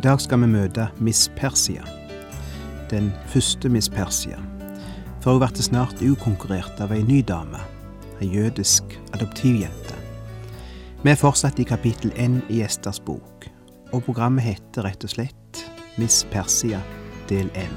I dag skal vi møte Miss Persia. Den første Miss Persia. For hun ble snart ukonkurrert av ei ny dame. Ei jødisk adoptivjente. Vi er fortsatt i kapittel N i Esters bok, og programmet heter rett og slett Miss Persia del N.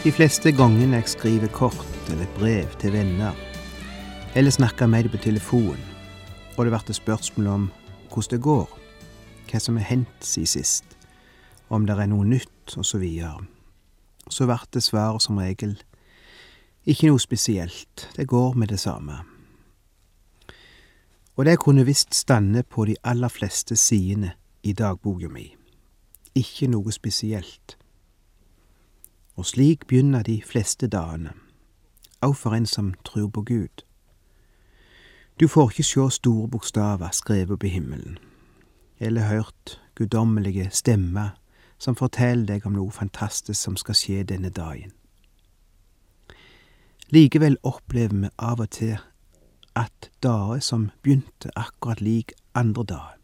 De fleste gangene jeg skriver kort eller brev til venner, eller snakker med dem på telefon, og det blir spørsmål om hvordan det går, hva som er hendt siden sist, om det er noe nytt, og så blir svaret som regel ikke noe spesielt, det går med det samme. Og det kunne visst stande på de aller fleste sidene i dagboka mi. Ikke noe spesielt og slik begynner de fleste dagene, òg for en som tror på Gud. Du får ikke sjå store bokstaver skrevet på himmelen, eller hørt guddommelige stemmer som forteller deg om noe fantastisk som skal skje denne dagen. Likevel opplever vi av og til at dager som begynte akkurat lik andre dager,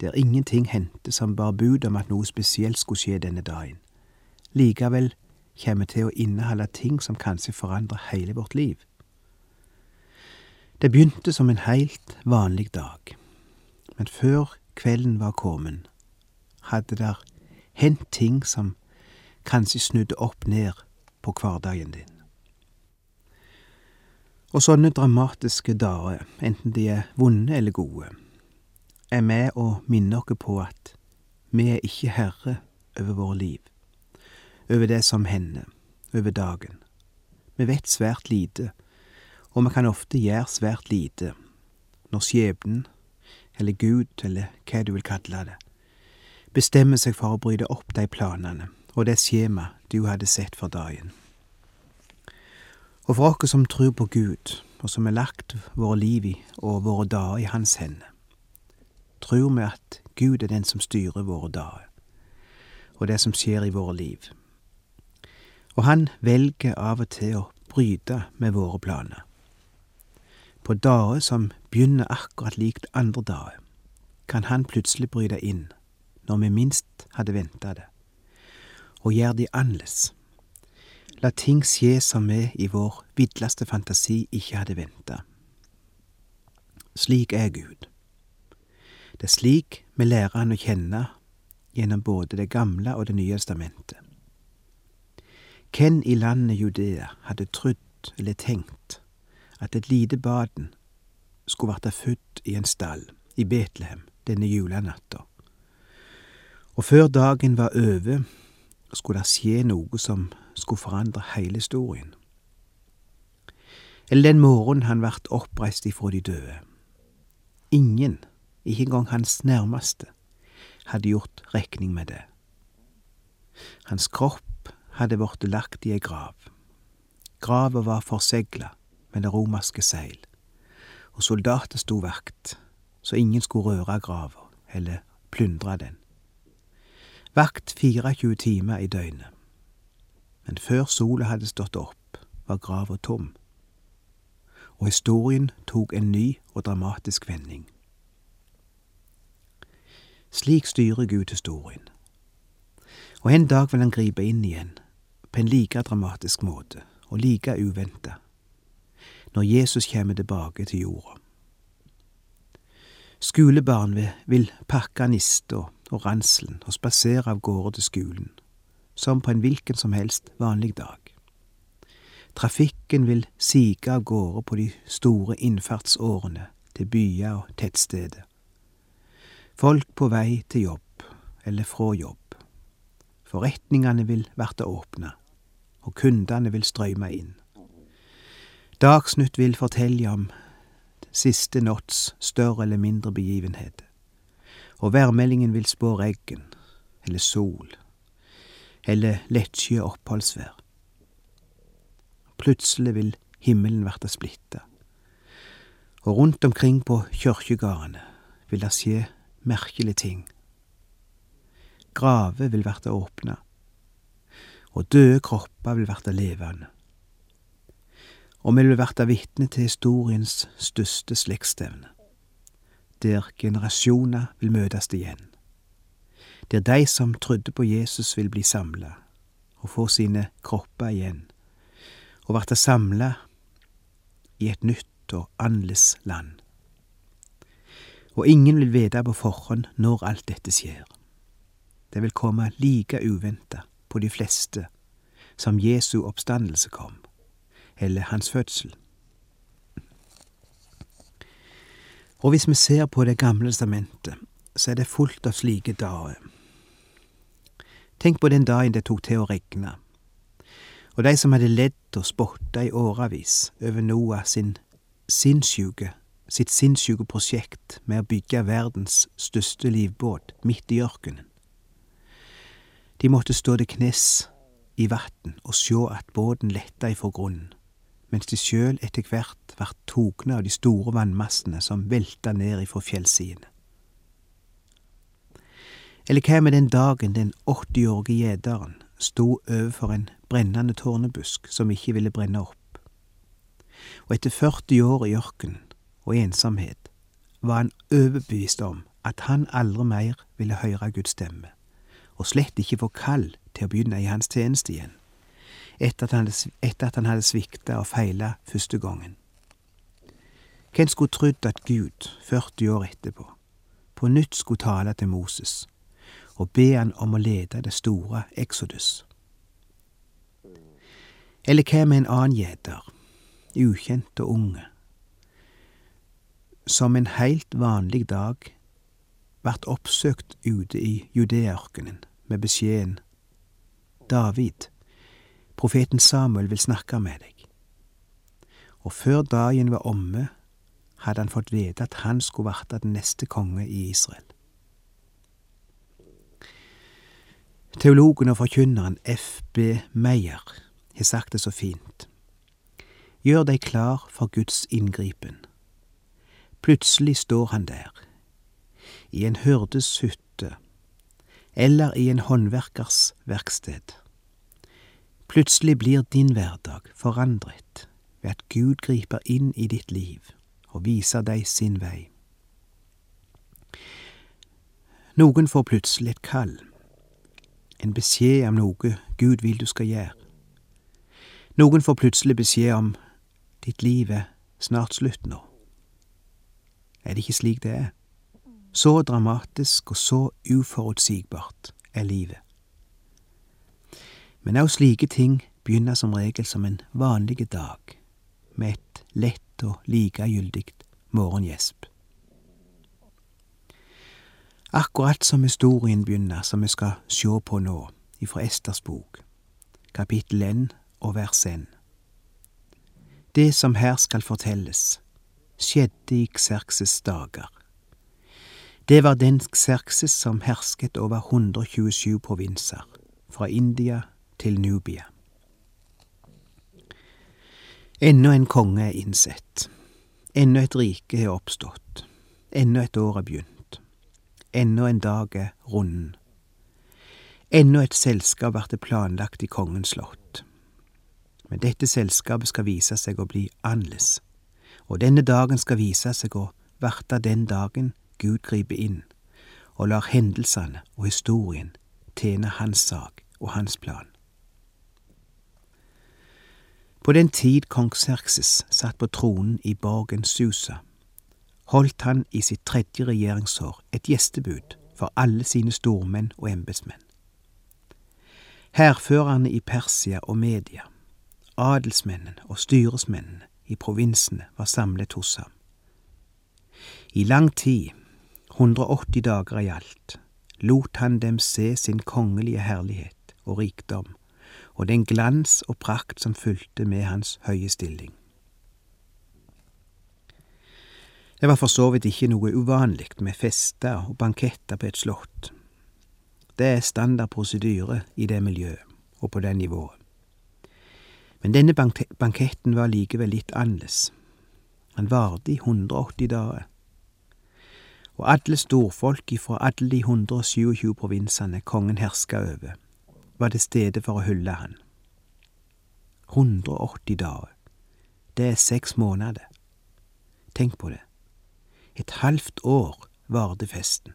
der ingenting hendte som bar bud om at noe spesielt skulle skje denne dagen, likevel kommer til å inneholde ting som kanskje forandrer hele vårt liv. Det begynte som en heilt vanlig dag, men før kvelden var kommet, hadde der hendt ting som kanskje snudde opp ned på hverdagen din. Og sånne dramatiske dager, enten de er vonde eller gode, er med å minne oss på at vi er ikke herre over våre liv over det som hender, over dagen. Vi vet svært lite, og vi kan ofte gjøre svært lite når skjebnen, eller Gud, eller hva du vil kalle det, bestemmer seg for å bryte opp de planene og det skjemaet du hadde sett for dagen. Og for oss som tror på Gud, og som har lagt våre liv i og våre dager i Hans hender, tror vi at Gud er den som styrer våre dager, og det som skjer i våre liv og han velger av og til å bryte med våre planer. På dager som begynner akkurat likt andre dager, kan han plutselig bryte inn når vi minst hadde venta det, og gjøre de annerledes. La ting skje som vi i vår vidleste fantasi ikke hadde venta. Slik er Gud. Det er slik vi lærer han å kjenne gjennom både Det gamle og Det nye testamentet. Hvem i landet Judea hadde trodd eller tenkt at et lite baden skulle verte født i en stall i Betlehem denne julenatta? Og før dagen var over, skulle det skje noe som skulle forandre hele historien. Eller den morgenen han vart oppreist ifra de døde. Ingen, ikke engang hans nærmeste, hadde gjort rekning med det. Hans kropp hadde blitt lagt i ei grav. Grava var forsegla med det romerske seil, og soldater sto vakt, så ingen skulle røre grava eller plyndre den. Vakt 24 timer i døgnet. Men før sola hadde stått opp, var grava tom. Og historien tok en ny og dramatisk vending. Slik styrer Gud historien. Og en dag vil han gripe inn igjen, på en like dramatisk måte og like uventa, når Jesus kommer tilbake til jorda. Skolebarn vil pakke nista og ranselen og spasere av gårde til skolen, som på en hvilken som helst vanlig dag. Trafikken vil sige av gårde på de store innfartsårene til byer og tettsteder. Folk på vei til jobb eller fra jobb. Forretningene vil verte åpna, og kundene vil strøyme inn. Dagsnytt vil fortelle om siste natts større eller mindre begivenhet, og værmeldingen vil spå regn eller sol eller lettskyet oppholdsvær. Plutselig vil himmelen verte splitta, og rundt omkring på kyrkjegardene vil det skje merkelige ting. Graver vil verte åpna, og døde kropper vil verte levende. Og vi vil verte vitne til historiens største slektsstevne, der generasjoner vil møtes igjen der de som trodde på Jesus vil bli samla og få sine kropper igjen, og verte samla i et nytt og annerledes land. Og ingen vil vite på forhånd når alt dette skjer. Det vil komme like uventa på de fleste som Jesu oppstandelse kom, eller hans fødsel. Og hvis vi ser på Det gamle testamentet, så er det fullt av slike dager. Tenk på den dagen det tok til å regne, og de som hadde ledd og spotta i årevis over Noah sin sinnssyke, sitt sinnssyke prosjekt med å bygge verdens største livbåt midt i ørkenen. De måtte stå til knes i vann og sjå at båten letta ifra grunnen, mens de sjøl etter hvert vart togne av de store vannmassene som velta ned ifra fjellsidene. Eller hva med den dagen den 80-årige gjeteren sto overfor en brennende tårnebusk som ikke ville brenne opp? Og etter 40 år i ørken og ensomhet var han overbevist om at han aldri mer ville høre Guds stemme, og slett ikke få kall til å begynne i hans tjeneste igjen, etter at han, etter hadde svikta og feila første gangen. Hvem skulle trodd at Gud, 40 år etterpå, på nytt skulle tale til Moses og be han om å lede det store Exodus. Eller hva med en annen gjeter, ukjent og unge, som en heilt vanlig dag vart oppsøkt ute i Judeørkenen med beskjeden David, profeten Samuel vil snakke med deg. Og før dagen var omme, hadde han fått vite at han skulle verte den neste konge i Israel. Teologen og forkynneren F.B. Meyer har sagt det så fint. Gjør deg klar for Guds inngripen. Plutselig står han der, i en hyrdes hytte, eller i en håndverkers verksted. Plutselig blir din hverdag forandret ved at Gud griper inn i ditt liv og viser deg sin vei. Noen får plutselig et kall en beskjed om noe Gud vil du skal gjøre. Noen får plutselig beskjed om ditt liv er snart slutt nå. Er det ikke slik det er? Så dramatisk og så uforutsigbart er livet. Men òg slike ting begynner som regel som en vanlig dag, med et lett og likegyldig morgengjesp. Akkurat som historien begynner, som vi skal sjå på nå, ifra Esters bok, kapittel 1 og vers 1. Det som her skal fortelles, skjedde i Xerxes dager. Det var den Xerxes som hersket over 127 provinser, fra India til Nubia. Enda en konge er innsett. Enda et rike har oppstått. Enda et år er begynt. Enda en dag er runden. Enda et selskap vert planlagt i kongens slott. Men dette selskapet skal vise seg å bli annerledes, og denne dagen skal vise seg å verte den dagen Gud griper inn og lar hendelsene og historien tjene hans sak og hans plan. På den tid kong Serkses satt på tronen i borgen Susa, holdt han i sitt tredje regjeringsår et gjestebud for alle sine stormenn og embetsmenn. Hærførerne i Persia og Media, adelsmennene og styresmennene i provinsene var samlet hos ham. I lang tid, 180 dager i alt, lot han dem se sin kongelige herlighet og rikdom, og den glans og prakt som fulgte med hans høye stilling. Det var for så vidt ikke noe uvanlig med fester og banketter på et slott. Det er standard prosedyre i det miljøet og på det nivået. Men denne banketten var likevel litt annerledes. Han varte i 180 dager. Og alle storfolk ifra alle de 127 provinsene kongen herska over, var det stedet for å hylle han. 180 dager. Det er seks måneder. Tenk på det. Et halvt år varte festen.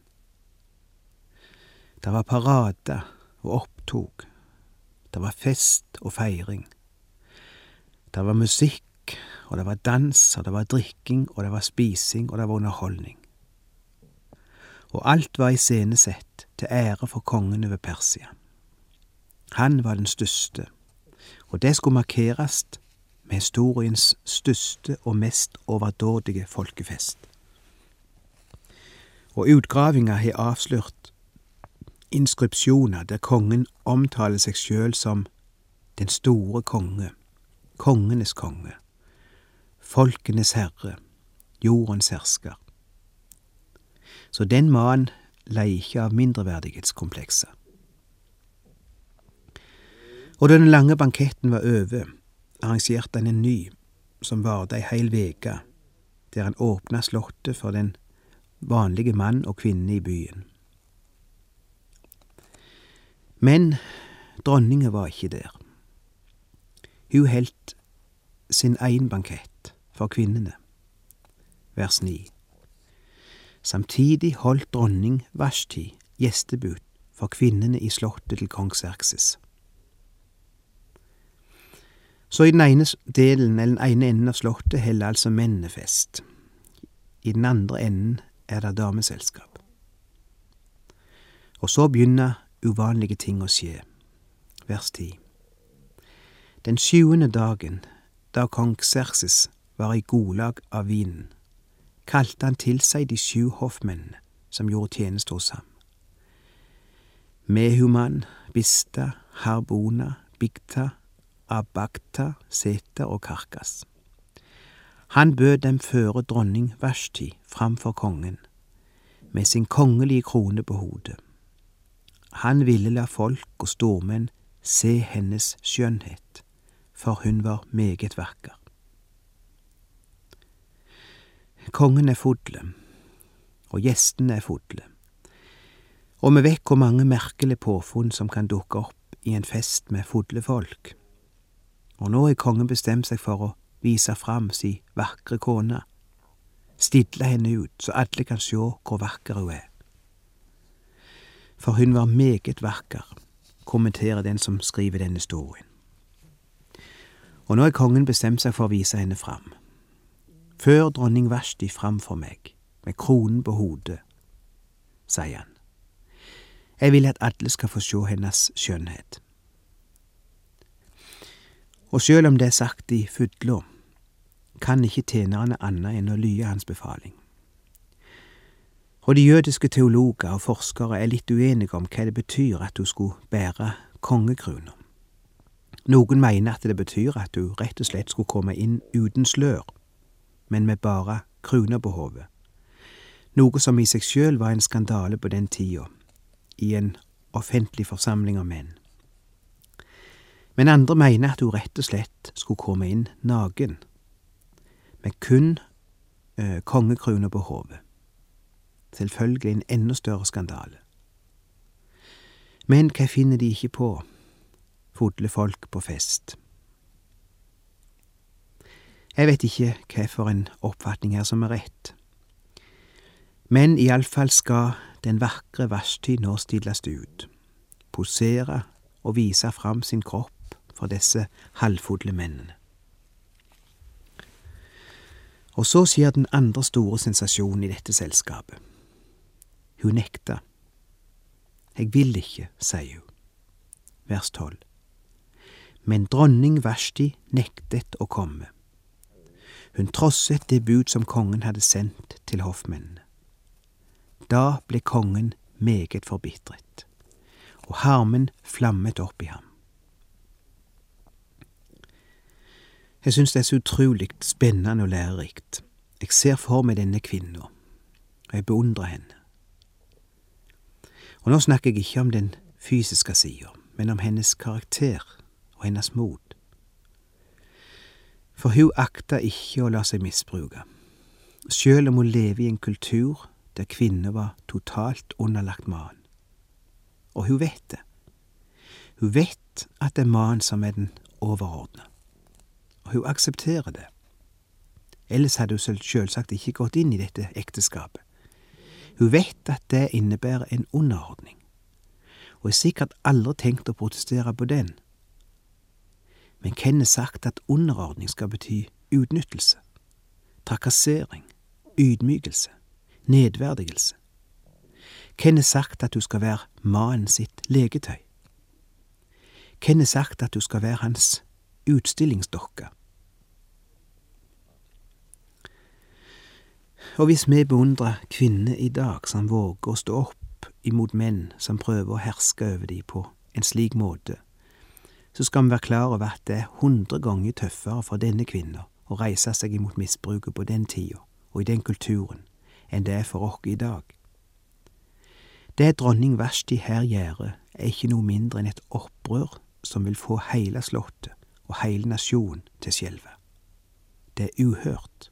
Det var parader og opptog. Det var fest og feiring. Det var musikk, og det var dans, og det var drikking, og det var spising, og det var underholdning. Og alt var iscenesett til ære for kongen over Persia. Han var den største, og det skulle markeres med historiens største og mest overdådige folkefest og utgravinga har avslørt inskripsjoner der kongen omtaler seg sjøl som den store konge, kongenes konge, folkenes herre, jordens hersker. Så den mannen lei ikke av mindreverdighetskomplekser. Og da den lange banketten var over, arrangerte han en ny, som varte ei heil veke, der han åpna slottet for den vanlige mann og kvinne i byen. Men dronninga var ikke der. Hun heldt sin egen bankett for kvinnene. Vers 9. Samtidig holdt dronning Vashti gjestebud for kvinnene i slottet til kong Serkses. Så i den ene delen, eller den ene enden av slottet, heller altså mennene fest. I den andre enden er det dameselskap. Og så begynner uvanlige ting å skje. Vers 10. Den sjuende dagen, da kong Xerxes var i godlag av vinen, kalte han til seg de sju hoffmennene som gjorde tjeneste hos ham. Mehuman, Bista, Harbona, Bigta, Abakta, Seta og Karkas. Han bød dem føre dronning Vashti framfor kongen, med sin kongelige krone på hodet. Han ville la folk og stormenn se hennes skjønnhet, for hun var meget vakker. Kongen er fodle, og gjestene er fodle, og vi vet hvor mange merkelige påfunn som kan dukke opp i en fest med fodlefolk. Og nå er kongen bestemt seg for å vise fram si vakre kone, stille henne ut så alle kan sjå hvor vakker hun er. For hun var meget vakker, kommenterer den som skriver denne historien. Og nå er kongen bestemt seg for å vise henne fram. Før dronning Vashti framfor meg, med kronen på hodet, sier han. Jeg vil at alle skal få sjå hennes skjønnhet. Og sjøl om det er sagt i fudla, kan ikke tjenerne annet enn å lye hans befaling. Og de jødiske teologer og forskere er litt uenige om hva det betyr at du skulle bære kongekrona. Noen mener at det betyr at du rett og slett skulle komme inn uten slør, men med bare kroner på hodet, noe som i seg sjøl var en skandale på den tida, i en offentlig forsamling av menn. Men andre mener at hun rett og slett skulle komme inn naken, med kun eh, kongekrone på hodet. Selvfølgelig en enda større skandale. Men hva finner de ikke på, fodle folk på fest? Jeg vet ikke hva for en oppfatning her som er rett, men iallfall skal den vakre Vashti nå stilles ut, posere og vise fram sin kropp for disse halvfodle mennene. Og så skjer den andre store sensasjonen i dette selskapet. Hun nekta. Jeg vil ikke, sier hun. Vers tolv. Men dronning Vashti nektet å komme. Hun trosset det bud som kongen hadde sendt til hoffmennene. Da ble kongen meget forbitret, og harmen flammet opp i ham. Jeg syns det er så utrolig spennende og lærerikt. Jeg ser for meg denne kvinna, og jeg beundrer henne. Og nå snakker jeg ikke om den fysiske sida, men om hennes karakter og hennes mot. For hun akta ikke å la seg misbruke, sjøl om hun lever i en kultur der kvinner var totalt underlagt mannen. Og hun vet det. Hun vet at det er mannen som er den overordna, og hun aksepterer det. Ellers hadde hun selvsagt ikke gått inn i dette ekteskapet. Hun vet at det innebærer en underordning, og har sikkert aldri tenkt å protestere på den. Men hvem har sagt at underordning skal bety utnyttelse, trakassering, ydmykelse, nedverdigelse? Hvem har sagt at du skal være mannen sitt legetøy? Hvem har sagt at du skal være hans utstillingsdokke? Og hvis vi beundrer kvinner i dag som våger å stå opp imot menn som prøver å herske over dem på en slik måte, så skal vi være klar over at det er hundre ganger tøffere for denne kvinna å reise seg imot misbruket på den tida og i den kulturen enn det er for oss i dag. Det dronning Vashti her gjør, er ikke noe mindre enn et opprør som vil få hele slottet og hele nasjonen til skjelve. Det er uhørt.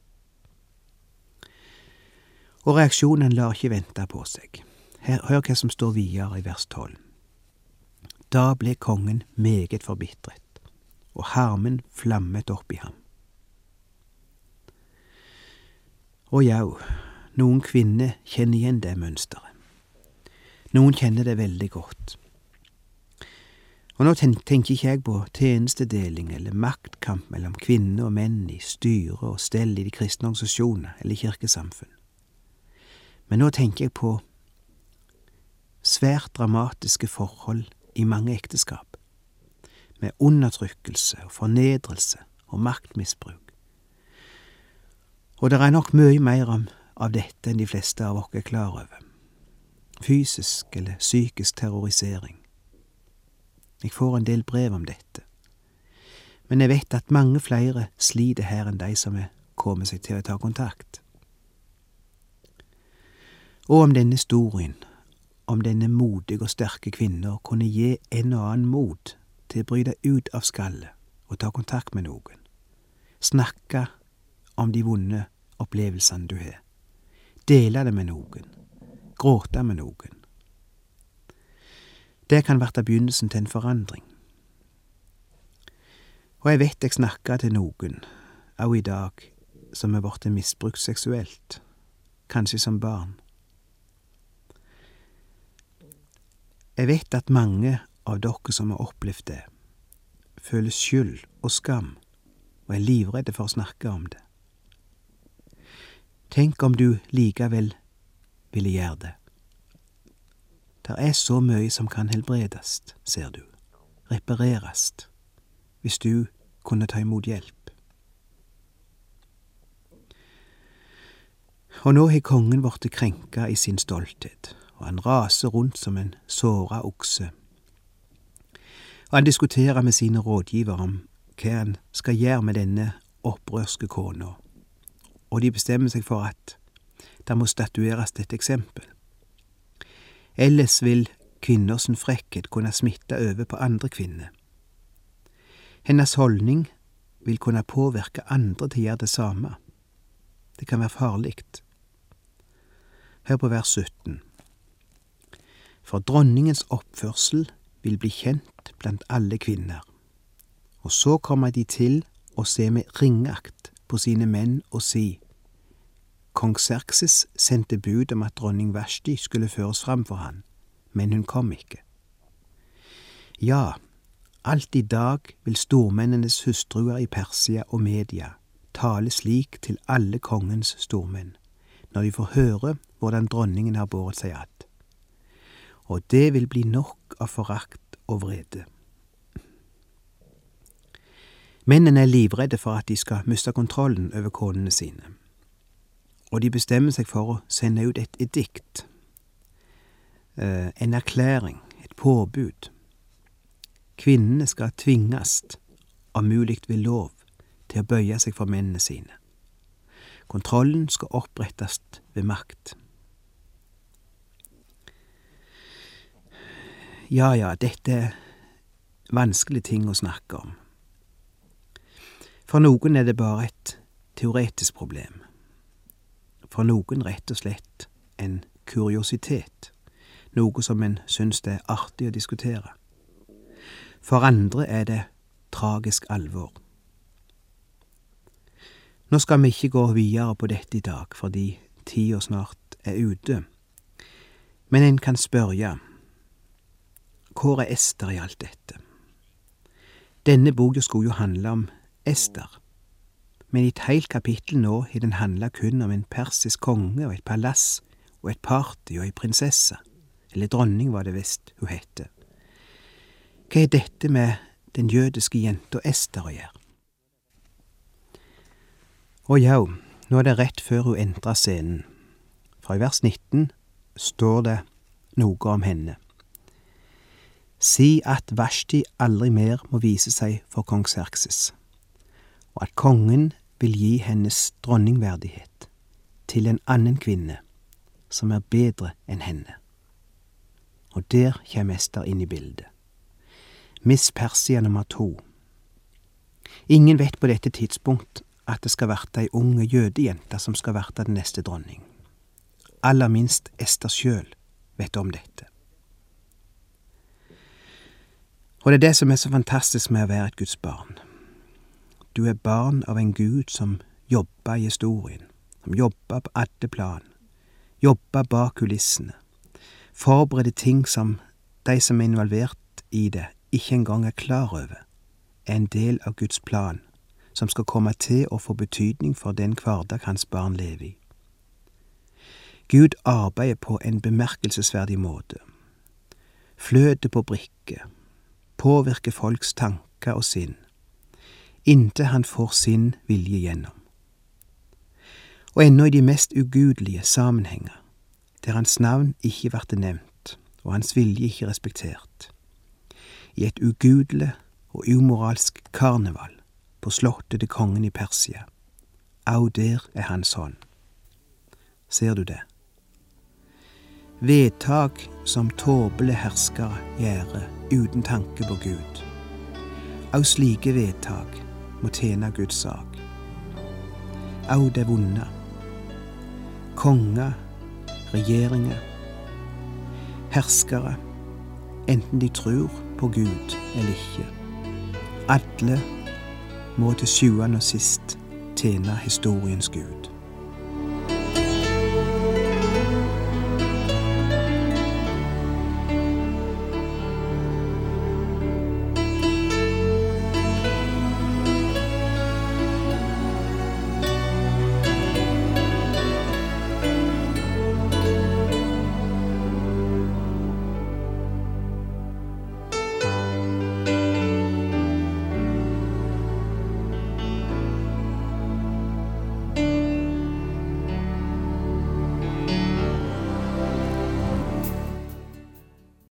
Og reaksjonen lar ikke vente på seg. Her, hør hva som står videre i vers tolv. Da ble kongen meget forbitret, og harmen flammet opp i ham. Og jau, noen kvinner kjenner igjen det mønsteret. Noen kjenner det veldig godt. Og nå tenker ikke jeg på tjenestedeling eller maktkamp mellom kvinner og menn i styre og stell i de kristne organisasjoner eller kirkesamfunn. Men nå tenker jeg på svært dramatiske forhold i mange ekteskap, med undertrykkelse og fornedrelse og maktmisbruk. Og det er nok mye mer av dette enn de fleste av oss er klar over. Fysisk eller psykisk terrorisering. Jeg får en del brev om dette. Men jeg vet at mange flere sliter her enn de som er kommet seg til å ta kontakt og om denne historien, om denne modige og sterke kvinna kunne gi en og annen mot til å bryte ut av skallet og ta kontakt med noen, snakke om de vonde opplevelsene du har, dele det med noen, gråte med noen. Det kan verte begynnelsen til en forandring. Og jeg vet jeg snakker til noen, òg i dag, som er blitt misbrukt seksuelt, kanskje som barn Jeg vet at mange av dere som har opplevd det, føler skyld og skam og er livredde for å snakke om det. Tenk om du likevel ville gjøre det. Der er så mye som kan helbredes, ser du, repareres, hvis du kunne ta imot hjelp. Og nå har kongen blitt krenka i sin stolthet og han raser rundt som en såra okse. Og han diskuterer med sine rådgivere om hva han skal gjøre med denne opprørske kona, og de bestemmer seg for at det må statueres et eksempel. Ellers vil kvinners frekkhet kunne smitte over på andre kvinner. Hennes holdning vil kunne påvirke andre til å gjøre det samme. Det kan være farlig. Hør på vers 17 for dronningens oppførsel vil bli kjent blant alle kvinner. Og så kommer de til å se med ringeakt på sine menn og si, Kong Serkses sendte bud om at dronning Vashti skulle føres fram for han, men hun kom ikke. Ja, alt i dag vil stormennenes hustruer i Persia og media tale slik til alle kongens stormenn, når de får høre hvordan dronningen har båret seg att og det vil bli nok av forakt og vrede. Mennene er livredde for at de skal miste kontrollen over konene sine, og de bestemmer seg for å sende ut et edikt eh, en erklæring, et påbud. Kvinnene skal tvinges, om mulig ved lov, til å bøye seg for mennene sine. Kontrollen skal opprettes ved makt. Ja, ja, dette er vanskelige ting å snakke om. For noen er det bare et teoretisk problem. For noen rett og slett en kuriositet, noe som en syns det er artig å diskutere. For andre er det tragisk alvor. Nå skal vi ikke gå videre på dette i dag, fordi tida snart er ute, men en kan spørre, hvor er Ester i alt dette? Denne boka skulle jo handle om Ester, men i et helt kapittel nå har den handla kun om en persisk konge og et palass og et party og ei prinsesse, eller dronning var det visst hun hette. Hva er dette med den jødiske jenta Ester å gjøre? Å jau, nå er det rett før hun entrer scenen. Fra i vers 19 står det noe om henne. Si at Vashti aldri mer må vise seg for kong Serkses, og at kongen vil gi hennes dronningverdighet til en annen kvinne som er bedre enn henne. Og der kjem Ester inn i bildet. Miss Persia nummer to. Ingen vet på dette tidspunkt at det skal verte ei unge jødejente som skal verte den neste dronning. Aller minst Ester sjøl vet om dette. Og det er det som er så fantastisk med å være et Guds barn. Du er barn av en Gud som jobber i historien, som jobber på alle plan, jobber bak kulissene, forbereder ting som de som er involvert i det, ikke engang er klar over, er en del av Guds plan, som skal komme til å få betydning for den hverdag hans barn lever i. Gud arbeider på en bemerkelsesverdig måte, fløter på brikker, påvirker folks tanker og sinn, inntil han får sin vilje gjennom. Og ennå i de mest ugudelige sammenhenger, der hans navn ikke ble nevnt og hans vilje ikke respektert, i et ugudelig og umoralsk karneval på slottet til kongen i Persia, au der er hans hånd. Ser du det? Vedtak som tåpelige herskere gjør uten tanke på Gud. Au slike vedtak må tjene Guds sak. Au det vonde. Konger, regjeringer, herskere, enten de tror på Gud eller ikke. Alle må til sjuende og sist tjene historiens Gud.